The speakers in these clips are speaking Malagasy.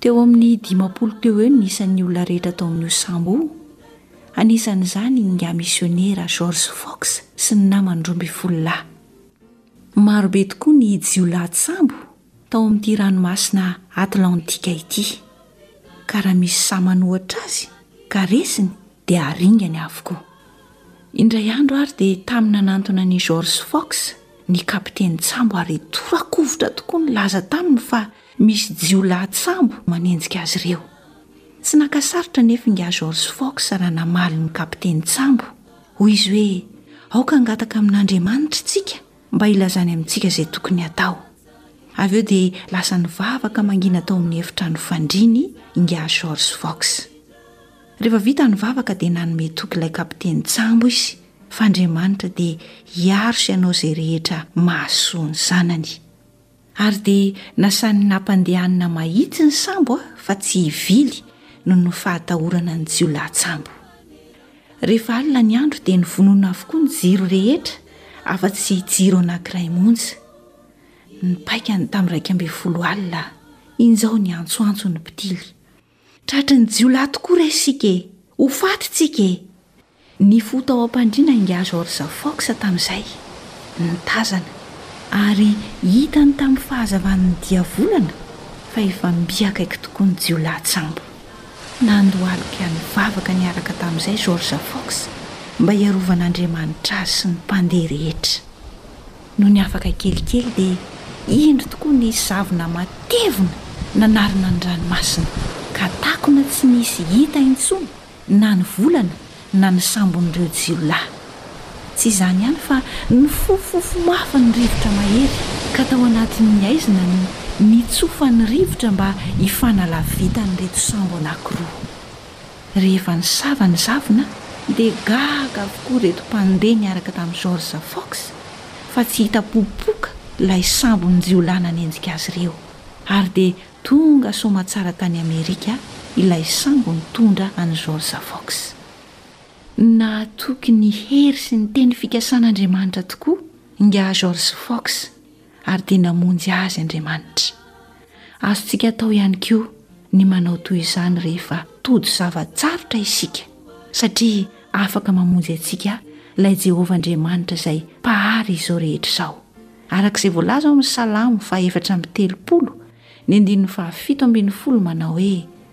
Teo amin'ny dimampolo teo ho eo ny isan'ny olona rehetra tao amin'io sambo io, anisan'izany i Nga Misionera George Fox sy ny namany roa ambin'ny folo lahy. Marobe tokoa ny jiolahy tsambo tao amin'ity ranomasina Atlantika ity, ka raha misy sahy manohatra azy ka resiny dia haringany avokoa. Indray andro àry dia tamin'ny nanantona an'i George Fox ny kapiteny tsambo ary tora-kovitra tokoa nilaza taminy fa Misy jiolahy tsambo manenjika azy ireo. Tsy naka sarotra anefa ingahy George Fox raha namaly ny kapiteny tsambo. Hoy izy hoe, Aoka hangataka amin'Andriamanitra isika mba hilazany amintsika izay tokony hatao. Avy eo dia lasa nivavaka mangina tao amin'ny efitrano fandriany ingahy George Fox. Rehefa vita ny vavaka dia nanome toky ilay kapiteny tsambo izy fa Andriamanitra dia hiaro sy hanao izay rehetra mahasoa ny zanany. Ary dia nasan'ny nampandehanina mahitsy ny sambo aho fa tsy hivily noho ny fahatahorana ny jiolahin-tsambo. Rehefa alina ny andro dia novonoina avokoa ny jiro rehetra afa-tsy jiro anankiray monja. Ny paikany tamin'ny iraika ambin'ny folo alina aho. Injao niantsoantso ny mpitily. Tratry ny jiolahy tokoa re isika e! Ho faty tsika e! Ny fo tao am-pandriana ingahy George Fox tamin'izay. Nitazana. Ary hitany tamin'ny fahazavan'ny diavolana fa efa mby akaiky tokoa ny jiolahy tsambo. Nandohalika nivavaka niaraka tamin'izay George Fox mba hiarovan'Andriamanitra azy sy ny mpandeha rehetra. Nony afaka kelikely dia indro tokoa nisy zavona matevina nanarona ny ranomasina, ka takona tsy nisy hita intsony na ny volana na ny sambon'ireo jiolahy. Tsy izany ihany fa nifofofofo mafy ny rivotra mahery ka tao anatin'ny haizina no nitsofan'ny rivotra mba hifanalavitan'ireto sambo anankiroa. Rehefa nisava ny zavona dia gaga avokoa ireto mpandeha niaraka tamin'i George Fox fa tsy hita popoka ilay sambon'ny jiolahy nanenjika azy ireo, ary dia tonga soamatsara tany Amerika ilay sambo nitondra an'i George Fox. Nahatoky ny hery sy ny teny fikasan'Andriamanitra tokoa ingahy George Fox. ary dia namonjy azy Andriamanitra. Azontsika atao ihany koa ny manao toy izany rehefa tody zava-tsarotra isika, satria afaka mamonjy antsika ilay Jehovah Andriamanitra izay Mpahary izao rehetra izao. Araka izay voalaza ao amin'ny Salamo fahaefatra amby telopolo, ny andininy fahafito ambin'ny folo manao hoe,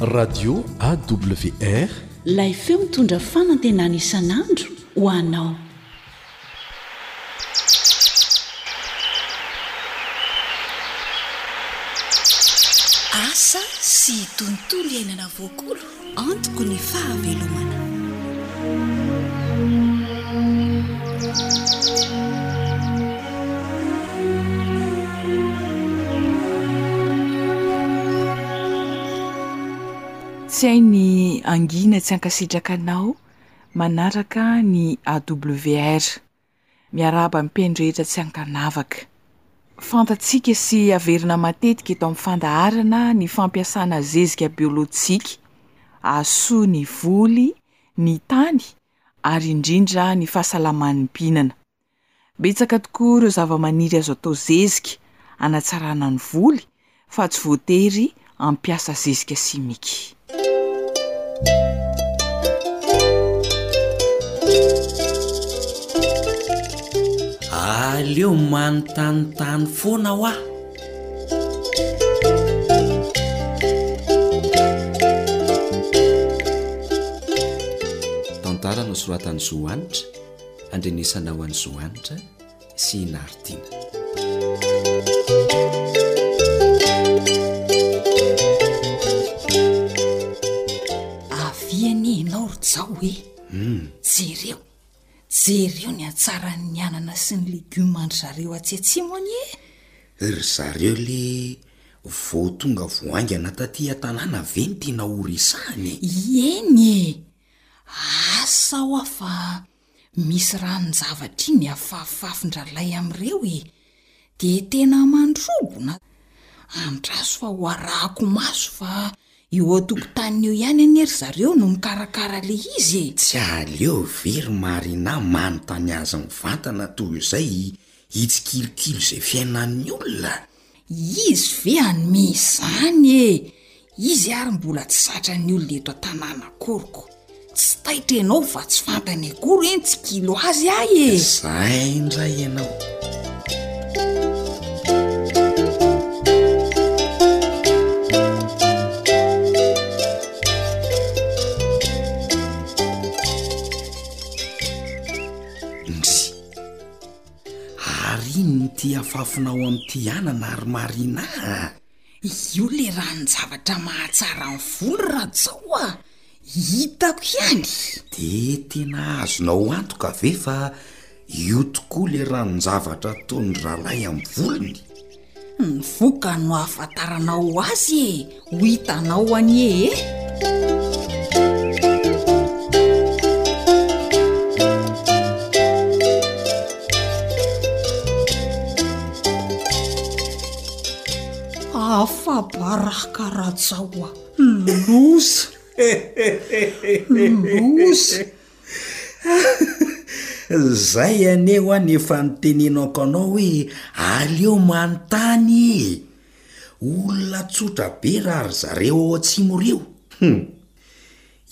Radio AWR. Lay feo mitondra fanantenana isan'andro ho anao. Asa sy tontolo iainana voakolo. Antoko ny fahavelomana. Tsy hay ny hangina tsy hankasitraka anao manaraka ny AWR. Miarahaba ny mpino rehetra tsy an-kanavaka. Fantatsika sy averina matetika eto amin'ny fandaharana ny fampiasana zezika biolojika hahasoa ny voly, ny tany ary indrindra ny fahasalaman'ny mpihinana. Betsaka tokoa ireo zavamaniry azo atao zezika hanatsarana ny voly fa tsy voatery hampiasa zezika simika. Aleo manontanintany foana hoa. Tantara nosoratan'i Zohanitra, andrenesana ho an'i Zohanitra, sy i Nartina. Avy anie ianao ry Jao e. Hmm. Jereo. Jereo ny hatsaran'ny anana sy ny legioma an-dry zareo atsy atsimo anie. Ry zareo le vao tonga voaingana taty an-tanàna ve ny tena ho resahana e? Ieny e. Asa hoa fa Misy ranon-javatra iny afafafin-dRalay amin'ireo e! Dia tena mandrobona! Andraso fa ho arahako maso fa eo an-tokotaniny eo ihany anie ry zareo no mikarakara ilay izy e! Tsy aleo ve ry Marina manontany azy mivantana toy izay hitsikilokilo izay fiainan'ny olona? Izy ve hanome izany e! Izy ary mbola tsy zatra ny olona eto an-tanàna akory ko. Tsy taitra ianao fa tsy fantany akory e ny tsikilo azy ahy e! Izay indray ianao. Ary ino no ty afafinao amin'ity anana ary Marina a? Io le ranon-javatra mahatsara ny volo Rajao a! Hitako ihany! Dia tena azonao antoka ve fa io tokoa le ranon-javatra ataon'ny rahalahy amin'ny volony? Ny voka no ahafantaranao azy e, ho hitanao anie e. Afabaraka Rajao a, loza! Loza! Zay anie ho an efa nitenenako anao hoe aleo manontany e! Olona tsotra be raha ry zareo ao atsimo reo! Hum!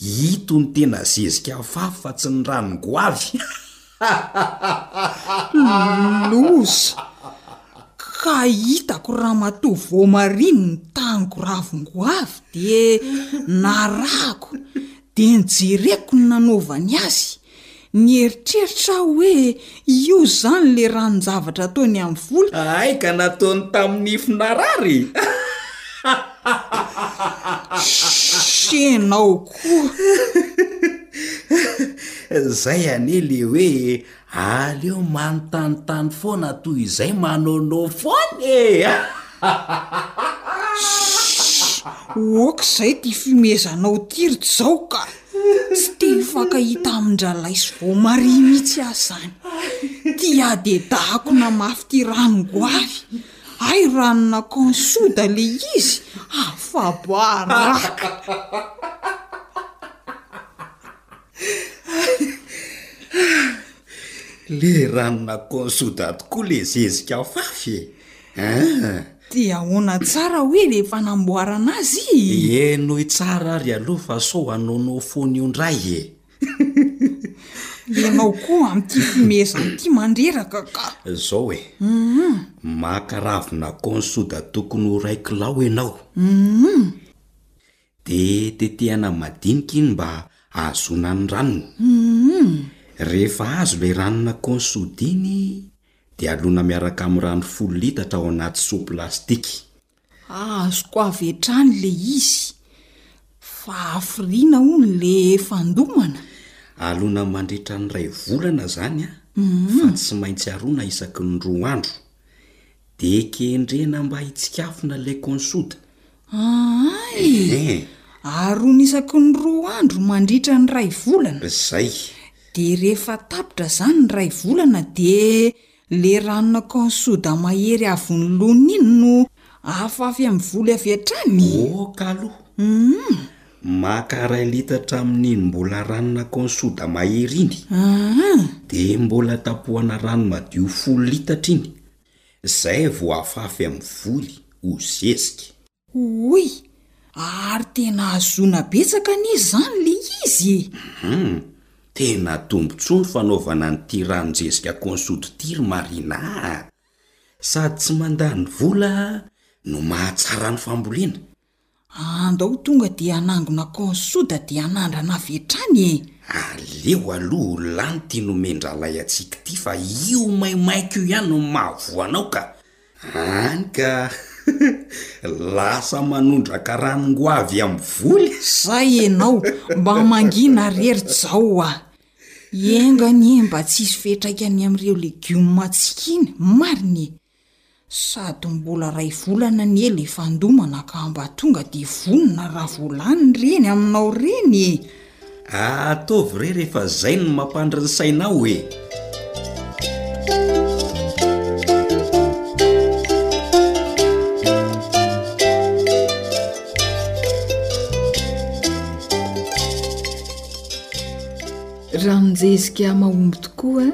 Ito ny tena zezika afafy fa tsy ny ran'ny goavy! Loza! Ka hitako ramatoa voamariny ny taniko ravin-goavy dia narahako! Dia nojereko ny nanaovany azy, nieritreritra aho hoe io izany ilay ranon-javatra ataony amin'ny volo. Hay ka nataony tamin'ny nify narary e! Sy ianao koa! Izay anie ilay hoe Aleo manontanintany foana toy izay manao no foana e! Shhh! Oka izay ity fihomezanao ity ry Jao ka! Tsy te hifankahita amin-dRalahy sy voamaria mihitsy aho izany. Tiadedahako namafy ity ranon-goavy, hay ranona Consuda ilay izy, afa-baraka! Le ranona kony soda tokoa le zezika afafy e ah! Dia ahoana tsara hoy le fanamboarana azy e? Henoy tsara ary aloha fa sao hanono ho fony io ndray e! Ianao koa amin'ity fimehezana ity mandreraka ka! Zao e, maka ravina kony soda tokony ho iray kilao ianao. De tetehana madinika iny mba ahazoana ny ranony. Humm. Rehefa azo ilay ranona consoude iny dia alona miaraka amin'ny rano folo litatra ao anaty seau plastique. Azoko avy hatrany ilay izy. Fa hafiriana hono ilay efa andomana. Alona mandritra ny iray volana izany an, fa tsy maintsy arona isaky ny roa andro. De kendrena mba hitsikafona ilay consoude. Ahay! Ehe! Ary onisaky ny roa andro mandritra ny ray volana. Zay. Dia rehefa tapitra zany ny ray volana dia le ranona kaonsoda mahery avon'ny lona iny no afafy amin'ny voly avy hatrany? Ok aloha. Hum. Maka iray litatra amin'iny mbola ranona kaonsoda mahery iny. Aah. Dia mbola tapohana rano madio folo litatra iny. Zay vao afafy amin'ny voly ho zezika. Hoy, Ary tena hahazoana betsaka anie izany le izy e! Hum, tena tombotsoa ny fanaovana an'ity ranon-jezika Consoud ity ry Marina a! Sady tsy mandany vola no mahatsara ny fambolena. Andao tonga dia hanangona kaonsoda dia hanandrana avy hatrany e! Aleo aloha ho lany ty nomen-drahalahy antsika ty fa io maimaika io ihany no mahavoa anao ka! Any ka! Lasa manondraka ranon-goavy amin'ny voly! Zay ianao! Mba mangina rery Jao a! Enga anie mba tsy hisy fiantraikany amin'ireo legioma antsika iny, marina e! Sady mbola ray volana anie ilay fandomana ka mba tonga dia vonona raha vao lany ny reny aminao reny e! Ataovy re rehefa izay no mampandry ny sainao e! Ranonjezika mahomby tokoa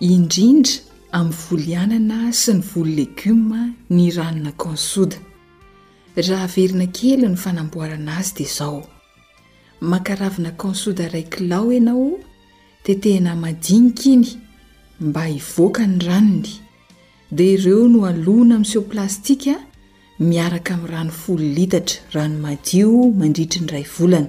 indrindra. amin'ny voly anana sy ny voly legioma ny ranona Consoda. Raha averina kely ny fanamboarana azy dia izao, maka ravina Consoda iray kilao ianao, tetehina madinika iny mba hivoaka ny ranony, dia ireo no alona amin'ny seau plastika miaraka amin'ny rano folo litatra rano madio mandritry ny iray volana.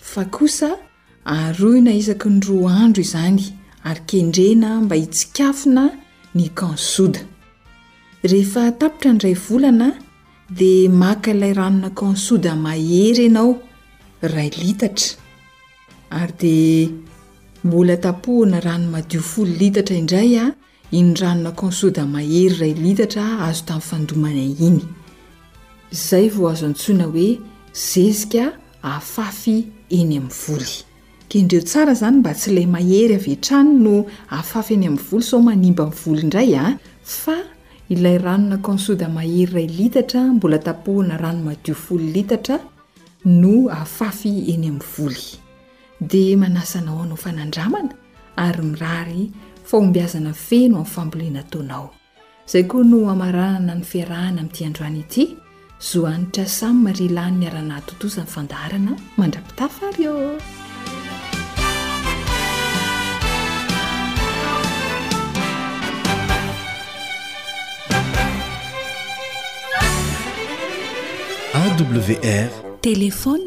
Fa kosa Aroina isaky ny roa andro izany ary kendrena mba hitsikafona ny Camp Soda. Rehefa tapitra ny iray volana dia maka ilay ranona Camp Soda mahery ianao, iray litatra, ary dia mbola tapohana rano madio folo litatra indray an! Iny ranona konsoda mahery iray litatra azo tamin'ny fandomana iny. Izay vao azo antsoina hoe zezika afafy eny amin'ny voly. Kendreo tsara izany mba tsy ilay mahery avy hatrany no afafy eny amin'ny voly sao manimba ny voly indray an! Fa ilay ranona konsoda mahery iray litatra mbola tapohina rano madio folo litatra no afafy eny amin'ny voly. dia manasa anao hanao fanandramana ary mirary fahombiazana feno amin'ny fambolena ataonao. Izay koa no hamaranana ny fiarahana amin'ity androany ity. Zo anitra Sam ry lany miara-nahatontosa ny fandaharana mandra-pitafa ary ô! AWR Téléphone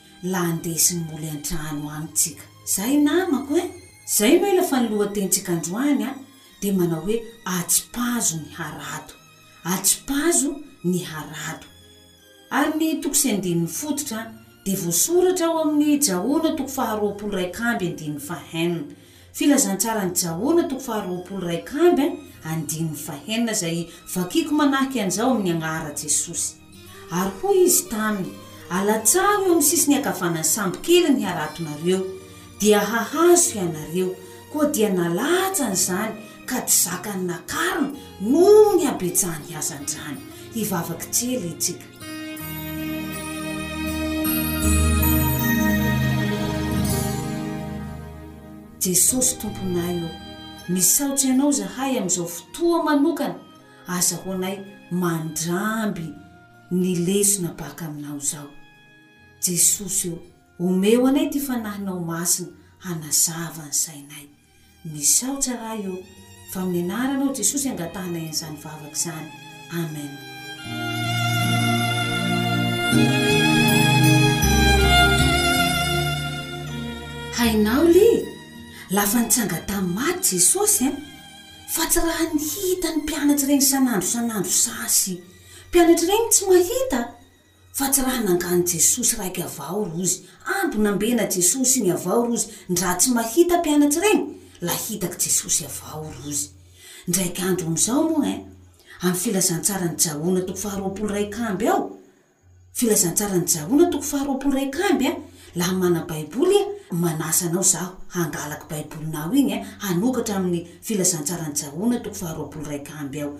la andesy ny moly antrano agny tsika. Zay namako eh! Zay no ela fa ny lohatenitsika androany a dia manao hoe atsipazo ny harado, atsipazo ny harado. Ary ny toko sy andininy fototra dia voasoratra ao amin'ny Jahona toko faha roapolo raika amby andininy faha enina. Filazantsaran'i Jahona toko faharoapolo iray kamb andininy fahenina izay vakiko manahika an'izao amin'ny angahara Jesosy. Ary hoy Izy taminy, Alatsaro eo amin'ny sisiny ankavanan'ny sambo kely ny haratonareo, dia hahazo hianareo, koa dia nalatsany izany ka tsy zakany nakarina noho ny habetsahany hasandrany. Hivavaka kely itsika. Jesosy Tomponay ô, misaotra Ianao zahay amin'izao fotoa manokana azahoanay mandramby ny lesona baka Aminao zao. Jesosy ô, omeo anay ty Fanahinao Masina hanazava ny sainay. Misaotra Ray ô, fa amin'ny anaranao Jesosy angatahanay an'izany vavaka izany. Amen. Hainao li? Lafa nitsanga tam maty Jesosy eh, fa tsy raha ny hita ny mpianatry regny sanandro sanandro sasy. Mpianatry regny tsy mahita? fa tsy raha nangany Jesosy raiky avao rozy amby nambena Jesosy igny avao rozy ndra tsy mahita mpianatsy regny la hitaky Jesosy avao rozy ndraiky andro amizao moa hein amy filazantsarany Jaona toko faha roapolo raiky amby ao filazantsarany Jaona toko faha roapolo raiky amby a laha mana baiboly iha manasa anao zaho hangalaky baibolinao igny a hanokatra aminy filazantsarany Jaona toko faha roapolo raiky amby ao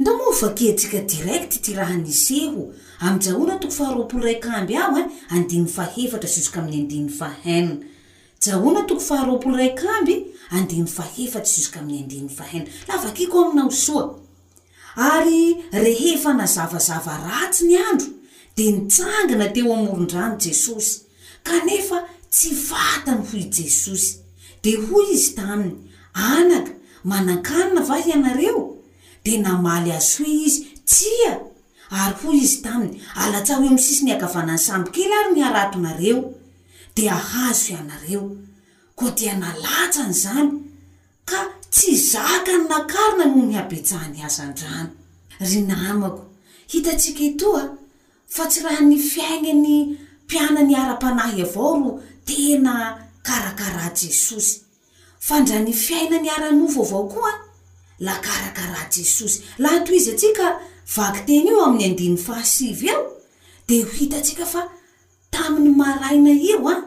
Ndao moa hovakiantsika direct ity raha niseho amin'i Jaona toko faharoapolo iray ka amby aho eh, andininy fahefatra jusqu'amin'ny andininy fahenina. Jaona toko faharoapolo iray ka amby, andininy fahefatsy jusqu'amin'ny andininy fahenina. La vakiko aminao soa. Ary rehefa nazavazava ratsy ny andro, dia nitsangana teo amoron-drano Jesosy. Kanefa tsy fantany hoy i Jesosy. Dia hoy Izy taminy, Anaka, manan-kanina va hianareo? Dia namaly azy soa izy, Tsia! Ary hoy Izy taminy, Alatsaho eo amin'ny sisiny ankavanan'ny sambo kely ary ny haratonareo, dia ahazo hianareo. Koa dia nalatsany izany, ka tsy zakany nakarina noho ny habetsahan'ny hazandrano. Ry namako, hitantsika etoa Fa tsy raha ny fiaignan'ny mpianany ara-panahy avao ro tena karakara Jesosy, fa ndra ny fiainany ara-nofo avao koa la karakara Jesosy. Laha tohizatsika vakiteny io amin'ny andininy fahasivy eo, de ho hitatsika fa tamin'ny maraina io an,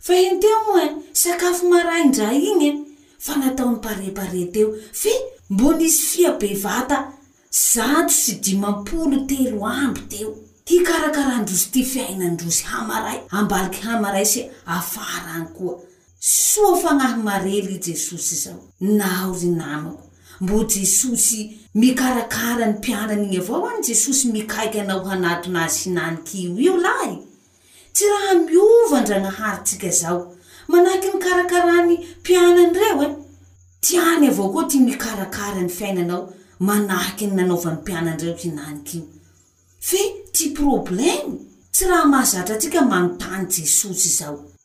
Fa hentea moa eh, sakafo marain-dra iny eh, fa nataony pare pare teo, fe mbo nisy fia bevata zato sy dimampolo telo amby teo, hikarakaran-drosy ty fiainan-drosy hamaray, ambaliky hamaray sy afara any koa, soa fagnahy marely i Jesosy zao, naho ry namako, mbo Jesosy mikarakara ny mpianany igny avao any Jesosy mikaika anao hanatona azy hinaniky io io lahy, Tsy raha miova Andragnahary tsika zao manahaky ny karakarany mpianany reo eh! Tiany avao koa ty mikarakara ny fiainanao manahaky ny nanaovany mpianany reo hinany ky! Fe ty probleme tsy raha mahazatra antsika manontany Jesosy zao.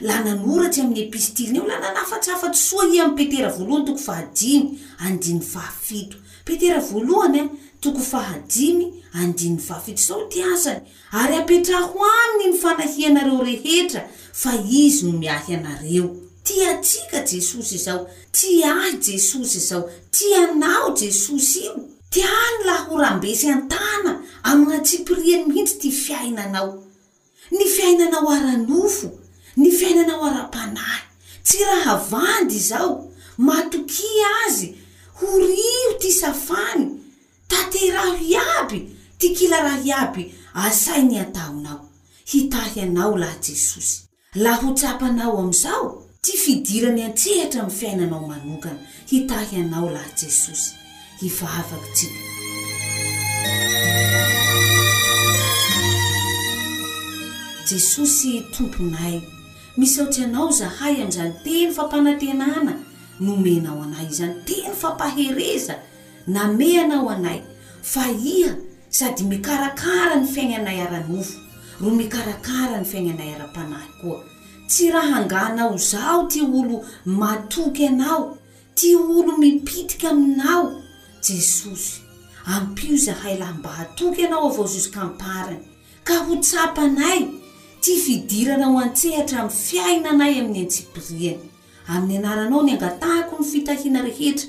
la nanoratra amin'ny epistiliny eo la nanafatsafatsy soa i amin'i Petera voalohany toko fahadimy andininy fahafito. Petera voalohany a, toko fahadimy andininy fahafito. Izao ity asany, Ary apetraho aminy ny fanahianareo rehetra, fa izy no miahy anareo. Tia antsika Jesosy izao. Tia ahy Jesosy izao. Tia anao Jesosy io. Tiany la ho rambe sy an-tana amina antsipiriany mihitsy ity fiainanao. Ny fiainanao ara-nofo, ny fiainanao ara-panahy. Tsy rahavandry izao. Matokia Azy. Horiho ty safany. Tanteraho iaby ty kila raha iaby asainy ataonao. Hitahy anao lahy Jesosy. La ho tsapanao amin'izao? Ty fidirany antsehatra amin'ny fiainanao manokana, hitahy anao lahy Jesosy. Hivavaka tsika. Jesosy Tomponay, misaotra Anao zahay amin'izany teny fampanantenana nomenao anay izany, teny fampahereza name Anao anay fa iha sady mikarakara ny fiaignanay ara-nofo ro mikarakara ny fiaignanay ara-panahy koa. Tsy raha anganao zaho ty olo matoky anao ty olo mipitika aminao jesosy ampio zahay lahy mba hatoky anao avao jusqu'amparany ka ho tsapanay ty fidirana ho antsehatra amy fiainanay amin'ny antsipiriany amin'ny anaranao ny angatahako ny fitahiana rehetra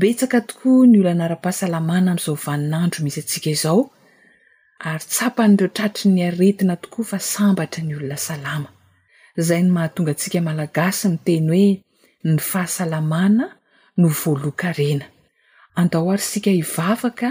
Betsaka tokoa ny olana ara-pahasalamana amin'izao vaninandro misy antsika izao, ary tsapan'ireo tratry ny aretina tokoa fa sambatra ny olona salama. Izay no mahatonga antsika Malagasy miteny hoe ny fahasalamana no voalohan-karena. Andao ary isika hivavaka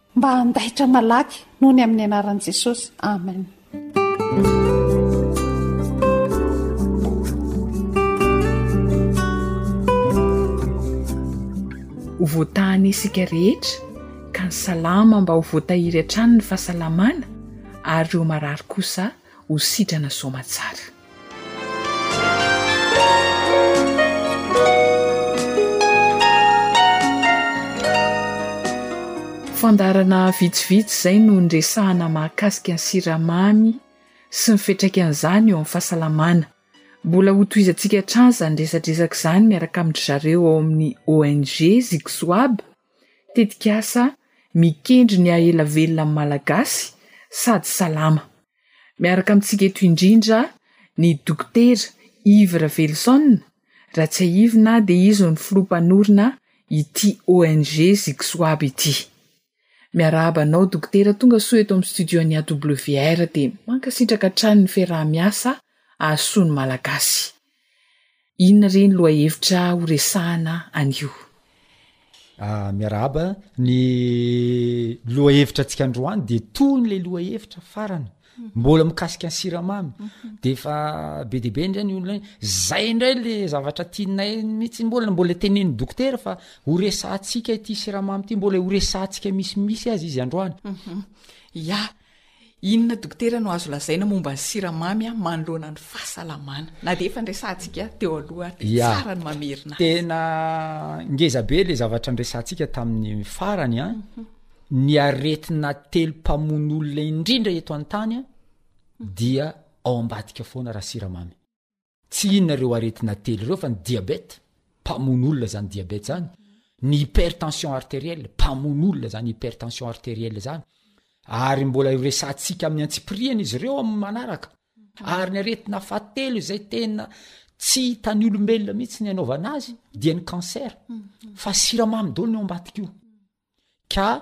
Mba handaitra malaky noho ny amin'ny anaran'i Jesosy. Amen. Ho voatahana isika rehetra ka ny salama mba ho voatahiry hatrany ny fahasalamana ary ireo marary kosa ho sitrana soamatsara. Fandaharana vitsivitsy izay no niresahana mahakasika ny siramamy sy ny fiantraikan'izany eo amin'ny fahasalamana. Mbola hotohizantsika hatrany izany resadresaka izany miaraka amin-dry zareo ao amin'ny ONG Zixoab. Tetikasa mikendry ny haha-ela velona ny Malagasy sady salama. Miaraka amintsika eto indrindra ny Dokotera Yves Ravelison, raha tsiahivina dia izy no filoha mpanorina ity ONG Zixoab ity. Miarahaba anao Dokotera tonga soa eto amin'ny Studio-n'ny AWR dia mankasitraka hatrany ny fiaraha-miasa hahasoa ny Malagasy. Inona re ny lohahevitra ho resahana anio? Miarahaba, ny lohahevitra antsika androany de toy ny le lohahevitra farany mbola mikasika ny siramamy de efa be dia be indray ny olona hoe zay indray le zavatra tianay mihitsy mbola mbola tenenin'ny dokotera fa ho resahantsika ity siramamy ity mbola ho resahantsika misimisy aza izy androany. Ya, Inona dokotera no azo lazaina momba ny siramamy manoloana ny fahasalamana? Na dia efa niresahantsika teo aloha ary dia tsara ny mamerina azy. Tena ngeza be ilay zavatra niresahantsika tamin'ny farany an. Mhm. Ny aretina telo mpamono olona indrindra eto an-tany dia ao ambadika foana raha siramamy. Tsy inona ireo aretina telo ireo fa ny diabeta, mpamono olona izany diabeta izany, ny hypertension arterielle, mpamono olona izany hypertension arterielle izany, ary mbola io resahantsika amin'ny antsipirihany izy ireo amin'ny manaraka. Ary ny aretina fahatelo izay tena tsy hitan'ny olombelona mihitsy ny anaovana azy dia ny cancer. Fa siramamy daholo ny ao ambadika io. Ka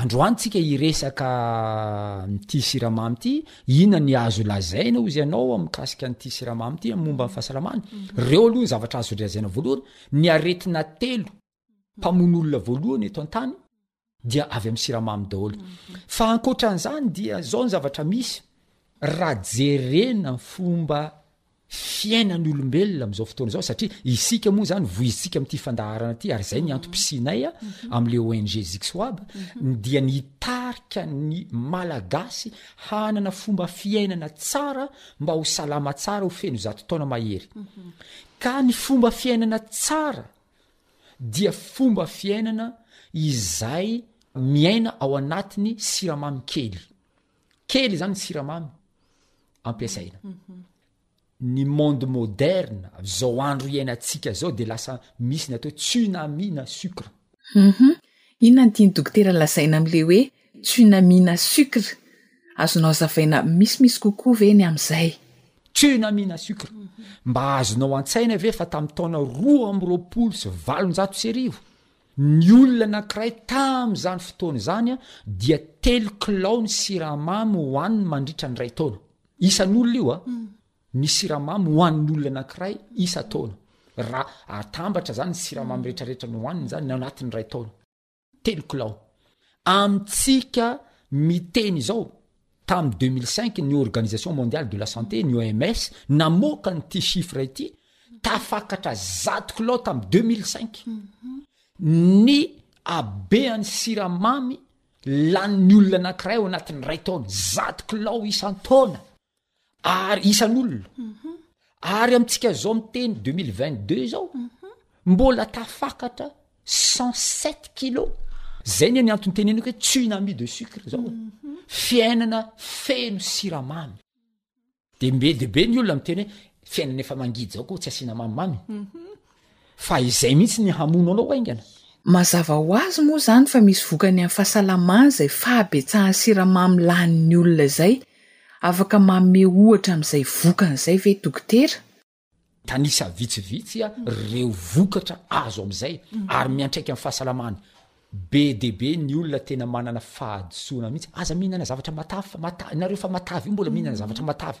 androany tsika hiresaka amin'ity siramamy ity, inona ny azo lazaina hozy ianao mikasika an'ity siramamy ity amin'ny momba ny fahasalamana? Mhm. Reo aloha ny zavatra azo lazaina voalohany, ny aretina telo mpamono olona voalohany eto an-tany dia avy amin'ny siramamy daholo. Mhm. Fa ankoatra an'izany dia zao ny zavatra misy, raha jerena fomba fiainan'ny olombelona amin'izao fotoana izao satria isika moa izany voizitsika amin'ity fandaharana ity ary izay ny antom-pisianay a amin'ilay ONG Zixoab dia ny hitarika ny Malagasy hanana fomba fiainana tsara mba ho salama tsara ho feno zato taona mahery ka ny fomba fiainana tsara dia fomba fiainana izay miaina ao anatiny siramamy kely kely izany ny siramamy ampiasaina ny monde moderna zao andro iainantsika zao de lasa misy ny atao hoe tsunami na sucre mhm. inona ny tiany dokotera lazaina am'le hoe tsunami na sucre azonao azavaina misimisy kokoa ve ny am'izay tsunami na sucre mba azonao an-tsaina ve fa tamin'ny taona roa am'roapolo sy valonjato sy arivo Ny olona anankiray tamin'izany fotoana izany dia telo kilaon'ny siramamy hohaniny mandritra ny iray taona. Isan'olona io ny siramamy hohanin'ny olona anankiray isan-taona. Raha atambatra izany ny siramamy rehetrarehetra nohaniny izany ny anatin'ny iray taona. Telo kilao. Amintsika miteny izao Tamin'ny deux mille cinq ny Organisation Mondiale de la Santé, ny OMS, namoaka an'ity chiffre ity, tafakatra zato kilao tamin'ny deux mille cinq ny habean'ny siramamy lanin'ny olona anankiray ao anatin'ny iray taona, zato kilao isan-taona. ary isan'olona ary amintsika zao miteny deux mille vingt deux zao mbola tafakatra cent sept kilo zay ny ny antony teneniko hoe tsunami de sucre zao fiainana feno siramamy de mbe de be ny olona miteny hoe fiainana efa mangidy zao koa tsy asiana mamimamy Fa izay mihitsy ny hamono anao haingana. Mazava ho azy moa izany fa misy vokany amin'ny fahasalamana izay fahabetsahan'ny siramamy lanin'ny olona izay. Afaka manome ohatra amin'izay vokany izay ve dokotera? Tanisa vitsivitsy ireo vokatra azo amin'izay ary miantraika amin'ny fahasalamany. Be dia be ny olona tena manana fahadisoana mihitsy. Aza mihinana zavatra matavy fa matavy, nareo fa matavy io mbola mihinana zavatra matavy.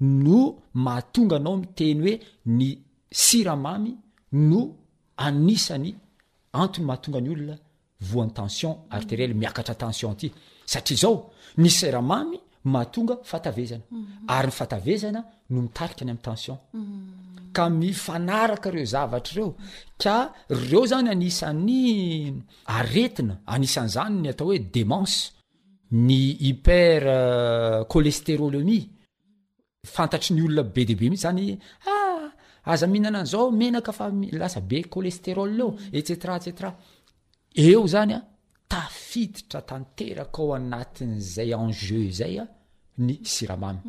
no mahatonga anao miteny hoe ny siramamy no anisany antony mahatonga ny olona voan'ny tension arteriel miakatra tension ty satria izao ny siramamy mahatonga fatavezana mhm. ary ny fatavezana no mitarika any amin'ny tension mhm. ka mifanaraka ireo zavatra ireo ka reo zany anisan'ny aretina anisan'zany ny atao hoe demance ny hyper cholesterolemie fantatry ny olona be de be mihitsy zany a ah, aza mihinana an'zao menaka fa lasa be colesterol eo etc etc eo zany a tafiditra tanteraka ao anatin'zay enjeu zay a ny siramamy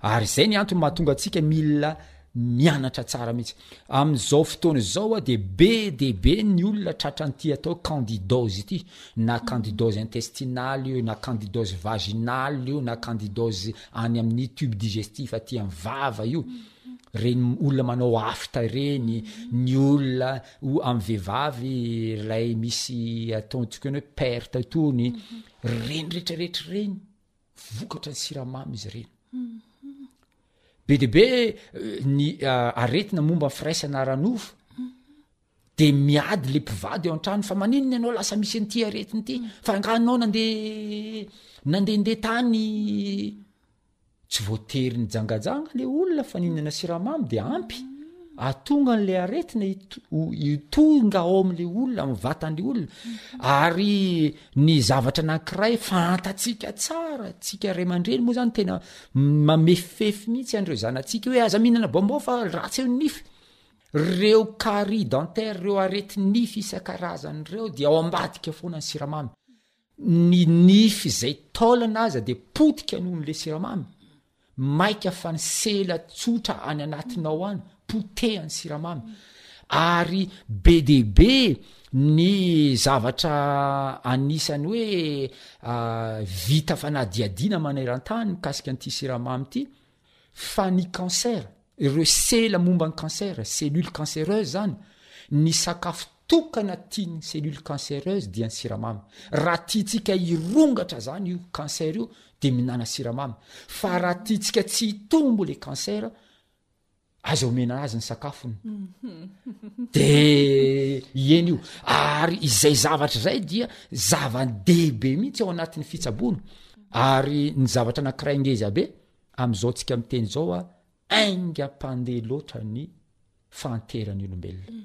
ary izay ny antony mahatonga antsika mila mianatra tsara mihitsy amin'izao fotoana izao a dia be de be ny olona tratra an'ity atao candidaozy ity na mm. candidaozy intestinaly io na candidaozy vaginaly io na candidaozy any amin'ny tube digestif aty amin'ny vava io mm-hmm. reny olona manao afta ireny mm-hmm. ny olona o amin'ny vehivavy ilay misy ataontsika ny hoe perte tony mm-hmm. reny retraretra ireny vokatra ny siramamy izy ireny be de be eh, ny eh, aretina momba ny firaisana aranova de miady le mpivady eo antrano fa maninona ianao lasa misy an'ity aretiny ity fa anganao nandeha nandehandeha tany tsy voatery ny jangajanga le olona fa ninana siramamy de ampy atonga an'le aretina ito- o- itonga ao am'le olona am'y vatan'le olona ary Ny zavatra anankiray fantatsika tsara tsika ray aman-dreny moa zany tena mamefifefy mihitsy an'ireo zanatsika hoe aza mihinana bonbon fa ratsy eo ny nify. Reo carie dentaire reo areti-nify isan-karazany reo dia ao ambadika foana ny siramamy. Ny nify zay taolana aza dia potika noho ny le siramamy. Maika fa ny sela tsotra any anatinao any potehan'ny siramamy ary be dia be ny zavatra anisan'ny hoe ah, vita fanadihadiana maneran-tany mikasika an'ity siramamy ity fa ny cancer Ireo sela momba ny cancer, cellules cancéreuses, zany, ny sakafo tokana tian'ny cellules cancéreuses dia ny siramamy. Raha tiantsika hirongatra zany io cancer io dia mihinana siramamy. Fa raha tiantsika tsy hitombo le cancer, aza omena azy ny sakafony. De ieny io. Ary izay zavatra izay dia zava-dehibe mihitsy ao anatin'ny fitsaboana. Ary ny zavatra anankiray ngezabe, Amin'izao tsika miteny izao a, aingam-pandeha loatra ny fahanteran'ny olombelona.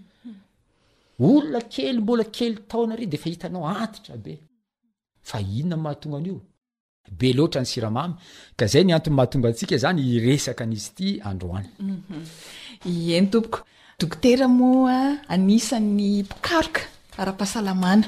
Olona kely mbola kely taona re dia efa hitanao antitra be. Fa inona no mahatonga an'io? Be loatra ny siramamy, ka izay ny antony mahatonga antsika izany hiresaka an'izy ity androany. Mhm. Ieny tompoko. Dokotera moa anisan'ny mpikaroka ara-pahasalamana.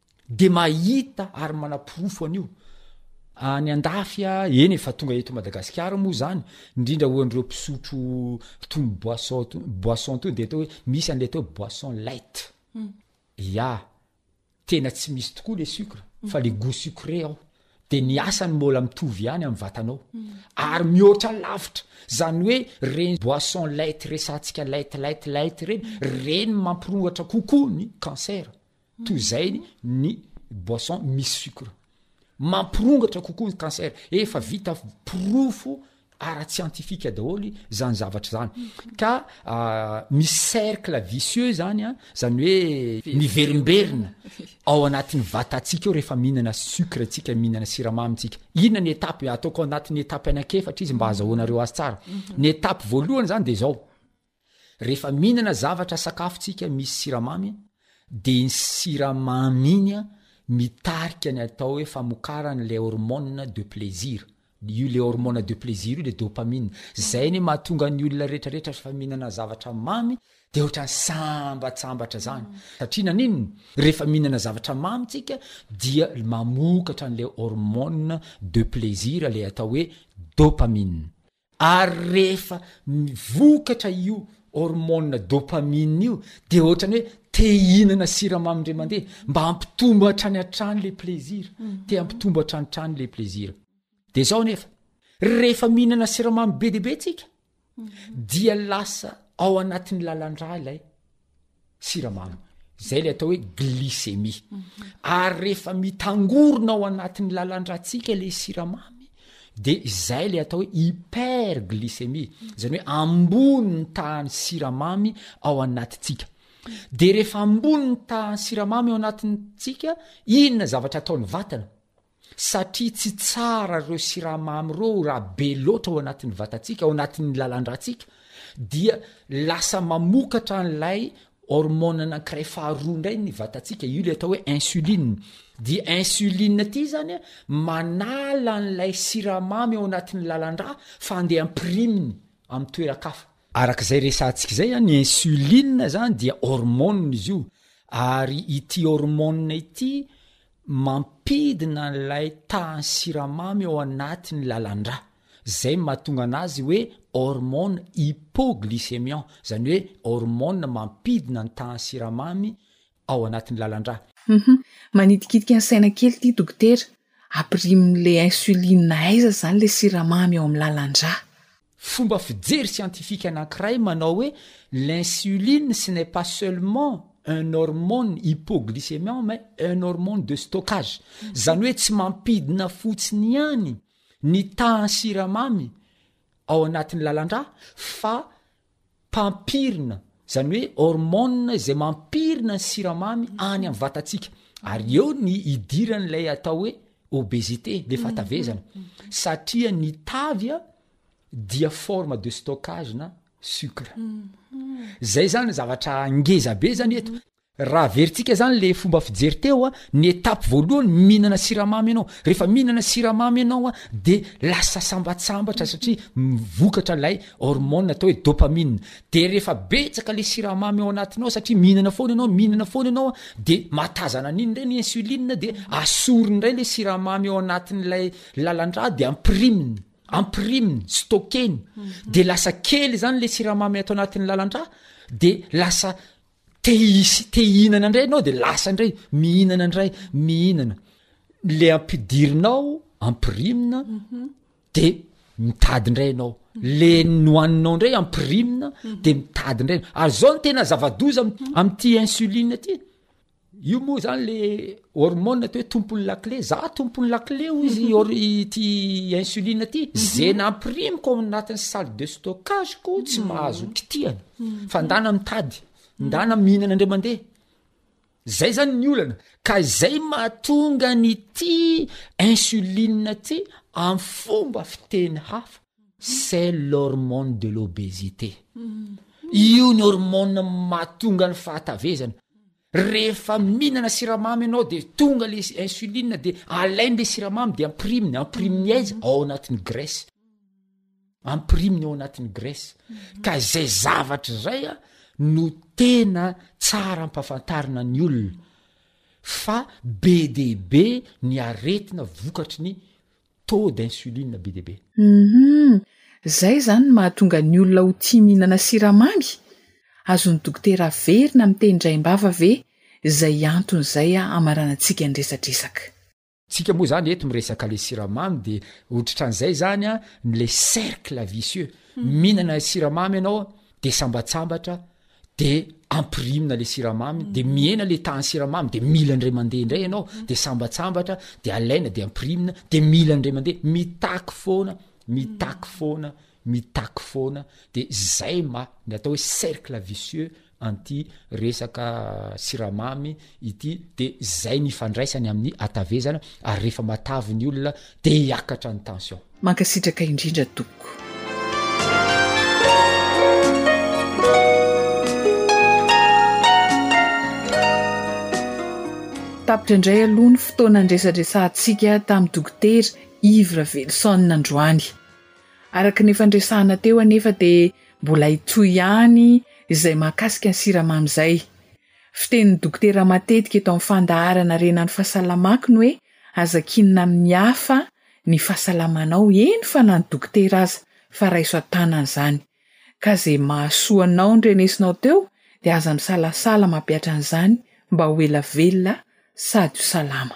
de mahita ary manaporofo an'io any andafy a, eny e fa tonga eto Madagasikara moa zany, indrindra ho an'ireo mpisotro itony boisson to- boisson itony de atao hoe misy an'le atao hoe boisson light, ya tena tsy misy tokoa le sucre fa le gout sucré ao, de ny asany mbola mitovy ihany amin'ny vatanao, ary mihoatra lavitra, zany hoe reny boisson light resahantsika light light light reny, reny mampirohotra kokoa ny cancer. Toy izay ny boisson misy sucre. Mampirongatra kokoa ny cancer. Efa vita porofo ara-tsiantifika daholo izany zavatra izany. Ka misy cercle vicieux izany, izany hoe miverimberina ao anatin'ny vatantsika ao rehefa mihinana sucre isika, mihinana siramamy isika. Inona ny étape? Ataoko ao anatin'ny étape anankiefatra izy mba hazahoanareo azy tsara. Ny étape voalohany izany dia izao. Rehefa mihinana zavatra sakafo tsika misy siramamy dia iny siramamy iny mitarika ny atao hoe famokarany le hormone de plaisir io le hormone de plaisir io le dopamine zay ny mahatonga ny olona rehetra rehetra rehefa mihinana zavatra mamy dia ohatrany sambatsambatra zany mm. satria naninona rehefa mihinana zavatra mamy tsika dia mamokatra an'le hormone de plaisir le atao hoe dopamine Ary rehefa mivokatra io hormone dopamine io dia ohatrany hoe te hihinana siramamy indray mandeha mba hampitombo hatrany hatrany le plaisir, mhm. te hampitombo hatrany hatrany le plaisir. Dia zao nefa, rehefa mihinana siramamy be dia be tsika mhm. dia lasa ao anatin'ny lalandrà ilay. siramamy zay le atao hoe glycemie ary rehefa mitangorona ao anatin'ny lalandratsika le siramamy de zay le atao hoe hyper glycemie zany hoe ambony ny tahany siramamy ao anatintsika de rehefa ambony ny tahany siramamy ao anatintsika inona zavatra ataon'ny vatana Satria tsy tsara ireo siramamy ireo raha be loatra ao anatin'ny vatantsika, ao anatin'ny lalan-drantsika, dia lasa mamokatra an'ilay hormone anankiray faharoa indray ny vatantsika, io ilay atao hoe insuline. Dia insuline ity izany an, manala an'ilay siramamy ao anatin'ny lalan-dra fa andeha ampiriminy amin'ny toeran-kafa. Arak'izay resahantsika izay a, ny insuline zany dia hormone izy io, ary ity hormone ity mampidina an'ilay tahan'ny siramamy ao anatin'ny lalan-drà, zay mahatonga anazy hoe hormone hypoglycemiant, zany hoe hormone mampidina ny tahan'ny siramamy ao anatin'ny lalan-drà. Hum, manitikitika ny saina kely ity dokotera, ampirimin'le insuline aiza zany le siramamy ao amin'ny lalan-drà? Fomba fijery siantifika anankiray manao hoe l'insuline ce n'est pas seulement un hormone hypoglycémiant mais un hormone de stockage, izany hoe tsy mampidina fotsiny ihany ny tahan'ny siramamy ao anatin'ny lalandrà fa mpampirina, izany hoe hormones izay mampirina ny siramamy any amin'ny vatantsika, ary eo ny idiran'ilay atao hoe obésité, ilay fatavezana, satria ny tavy a dia forme de stockage-na sucre. Izay izany zavatra ngeza be izany eto. Raha averintsika zany le fomba fijery teo a, ny étape voalohany mihinana siramamy ianao, rehefa mihinana siramamy ianao a de lasa sambatsambatra satria mivokatra lay hormone atao hoe dopamine, de rehefa betsaka le siramamy ao anatinao satria mihinana foana ianao, mihinana foana ianao a de mahatazana an'iny ndray ny insuline de asoriny ndray le siramamy ao anatin'ilay lalan-drà de ampiriminy, ampiriminy, stockeny, de lasa kely zany le siramamy ato anatin'ny lalan-drà de lasa. Te hisy, te hihinana ndray ianao de lasa ndray, mihinana ndray, mihinana. Le ampidirinao, ampirimina, mhm. de mitady ndray ianao. Le nohaninao ndray ampirimina, mhm. de mitady ndray. Ary zao no tena zava-doza am'- mhm. am'ty insuline ty. Io moa zany le hormone atao hoe tompon'ny lakile, za tompon'ny lakile hoy izy ity insuline ity, mhm. ze nampirimiko ao anatin'ny salle de stockage ko tsy mhm. mahazo kitihana, mhm. fa ndana mitady, ndana mihinana ndray mandeha. Zay zany ny olana, ka izay mahatonga an'ity insuline ity amin'ny fomba fiteny hafa. C'est l'hormone de l'obésité. Io ny hormone mahatonga ny fahatavezana. Rehefa mihinana siramamy ianao dia tonga le insuline dia alainy le siramamy dia ampiriminy, ampiriminy aiza? Ao anatin'ny graisse. Ampiriminy ao anatin'ny graisse. Ka izay zavatra izay a no tena tsara ampafantarina ny olona fa be dia be ny aretina vokatry ny taux d'insuline be dia be. Humm, zay zany no mahatonga ny olona ho tia mihinana siramamy? Azon'ny dokotera averina amin'ny teny draim-bava ve zay antony zay hamaranantsika ny resadresaka? Tsika moa zany eto miresaka le siramamy de otrtran'izay zany an le cercle vicieux, mihinana siramamy ianao de sambatsambatra, de ampirimina le siramamy de mihena le tahan'ny siramamy de mila indray mandeha indray ianao de sambatsambatra de alaina de ampirimina de mila indray mandeha mitaky foana mitaky foana mitaky foana de zay ma ny atao hoe cercle vicieux anty resaka siramamy ity de zay ny ifandraisany amin'ny hatavezana ary rehefa matavy ny olona de hiakatra ny tension. Mankasitraka indrindra tompoko. Tapitra indray aloha ny fotoana niresadresahantsika tamin'ny Dokotera Yves Raveloson androany. Araka ny efa niresahana teo anefa dia mbola hitohy ihany izay mahakasika ny siramamy izay. Fitenin'ny dokotera matetika eto amin'ny fandaharana renan'ny fahasalamako ny hoe aza kinina amin'ny hafa ny fahasalamanao, eny fa na ny dokotera aza fa raiso an-tanana izany. Ka izay mahasoa anao nodrenesinao teo dia aza misalasala mampihatra an'izany mba ho ela velona sady ho salama.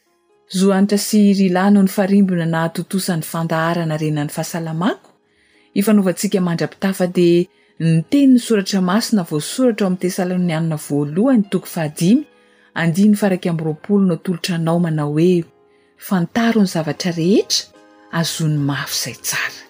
Zohanitra sy Rilà no nifarimbona nahatontosa ny fandaharana Rena ny fahasalamako, ifanaovantsika mandra-pitafa dia niteny ny soratra masina voasoratra ao amin'ny Tesalonianina voalohany toko fahadimy andininy faharaika amby roapolo no atolotra anao manao hoe, Fantaro ny zavatra rehetra, azony mafy izay tsara.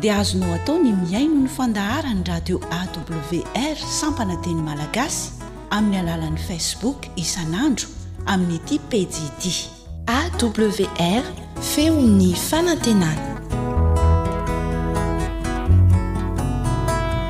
dia azonao atao ny mihaino ny fandaharan'ny radio awr sampana teny malagasy amin'ny alalan'ny facebook isan'andro amin'ity pejy ity awr feon'ny fanantenana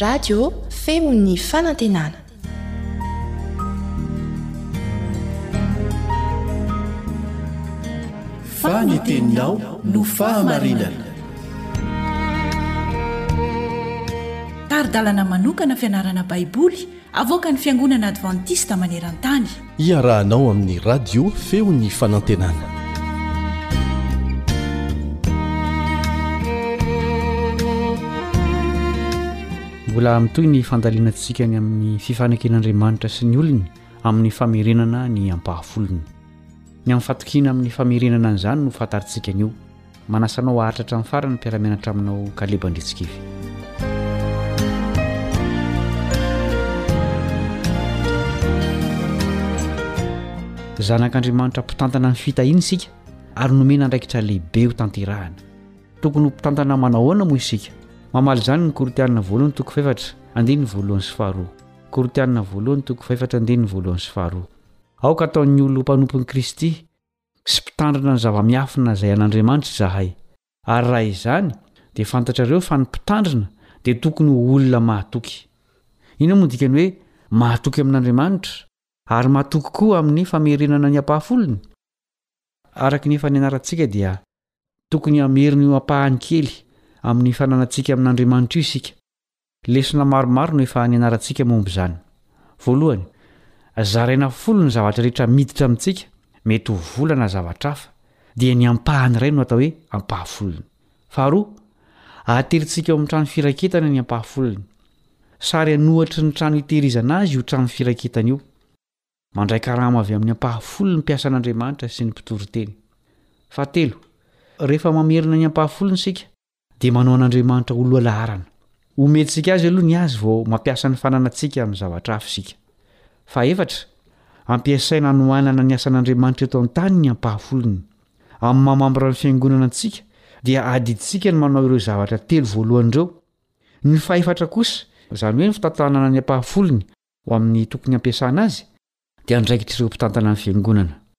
Radio Feon'ny Fanantenana. Fa ny teninao no fahamarinana. Tari-dalana manokana fianarana Baiboly Avoakan'ny Fiangonana Advantista maneran-tany. Iarahanao amin'ny Radio Feon'ny Fanantenana. Mbola mitohy ny fandalinantsika ny amin'ny fifaneken'Andriamanitra sy ny olony amin'ny famerenana ny ampahafolony. Ny amin'ny fatokiana amin'ny famerenana an'izany no fantarintsika anio. Manasa anao haharitra hatramin'ny farany ny mpiara-mianatra aminao Kaleba Andritsikivy. Zanak'Andriamanitra mpitantana ny fitahiany isika ary nomena andraikitra lehibe ho tanterahana. Tokony ho mpitantana manao ahoana moa isika? Mamaly izany ny Korintianina voalohany toko fahefatra andininy voalohany sy faharoa. Korintianina voalohany toko fahefatra andininy voalohany sy faharoa. Aoka ataon'ny olona ho mpanompon'i Kristy sy mpitandrina ny zava-miafina izay an'Andriamanitra izahay, ary raha izany, dia fantatrareo fa ny mpitandrina dia tokony ho olona mahatoky. Inona moa ny dikan'ny hoe mahatoky amin'Andriamanitra, ary mahatoky koa amin'ny famerenana ny ampahafolony? Araka ny efa nianarantsika dia tokony hamerina io ampahany kely amin'ny fananantsika amin'Andriamanitra io isika. Lesona maromaro no efa nianarantsika momba izany. Voalohany, zaraina folo ny zavatra rehetra miditra amintsika, mety ho vola na zavatra hafa, dia ny ampahany iray no atao hoe ampahafolony. Faharoa, atelintsika ao amin'ny trano firaketana ny ampahafolony. Sary an'ohatry ny trano itehirizana azy io trano firaketana io. Mandray karama avy amin'ny ampahafolony mpiasan' Andriamanitra sy ny mpitoriteny. Fahatelo, rehefa mamerina ny ampahafolony isika, dia manao an'Andriamanitra ho lohalaharana. Omentsika Azy aloha ny azy vao mampiasa ny fananantsika amin'ny zavatra hafa isika. Fahefatra, ampiasaina hanohanana ny asan'Andriamanitra eto an-tany ny ampahafolony. Amin'ny maha mambran'ny Fiangonana antsika dia adidintsika ny manao ireo zavatra telo voalohany ireo. Ny fahefatra kosa, izany hoe ny fitantanana ny ampahafolony ho amin'ny tokony hampiasana azy, dia andraikitr'ireo mpitantana ny Fiangonana.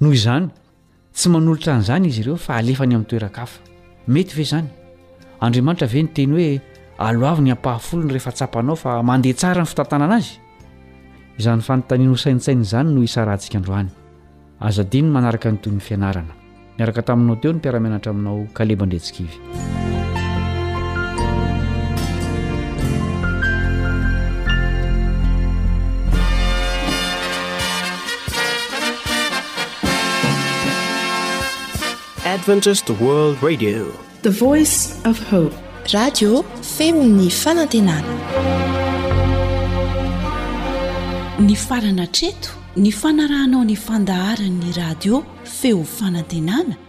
Noho izany, tsy manolotra an'izany izy ireo fa alefany amin'ny toeran-kafa. Mety ve izany? Andriamanitra ve niteny hoe aloavy ny ampahafolony rehefa tsapanao fa mandeha tsara ny fitantanana azy? Izany fanontaniana ho saintsaina izany no hisarahantsika androany. Aza adino ny manaraka ny tohin'ny fianarana. Niaraka taminao teo ny mpiara-mianatra aminao Caleb Andriantsikivy. Adventist World Radio, the voice of hope. Radio Femon'ny Fanantenana. Ny farana treto ny fanarahanao ny fandaharan'ny radio Feo Fanantenana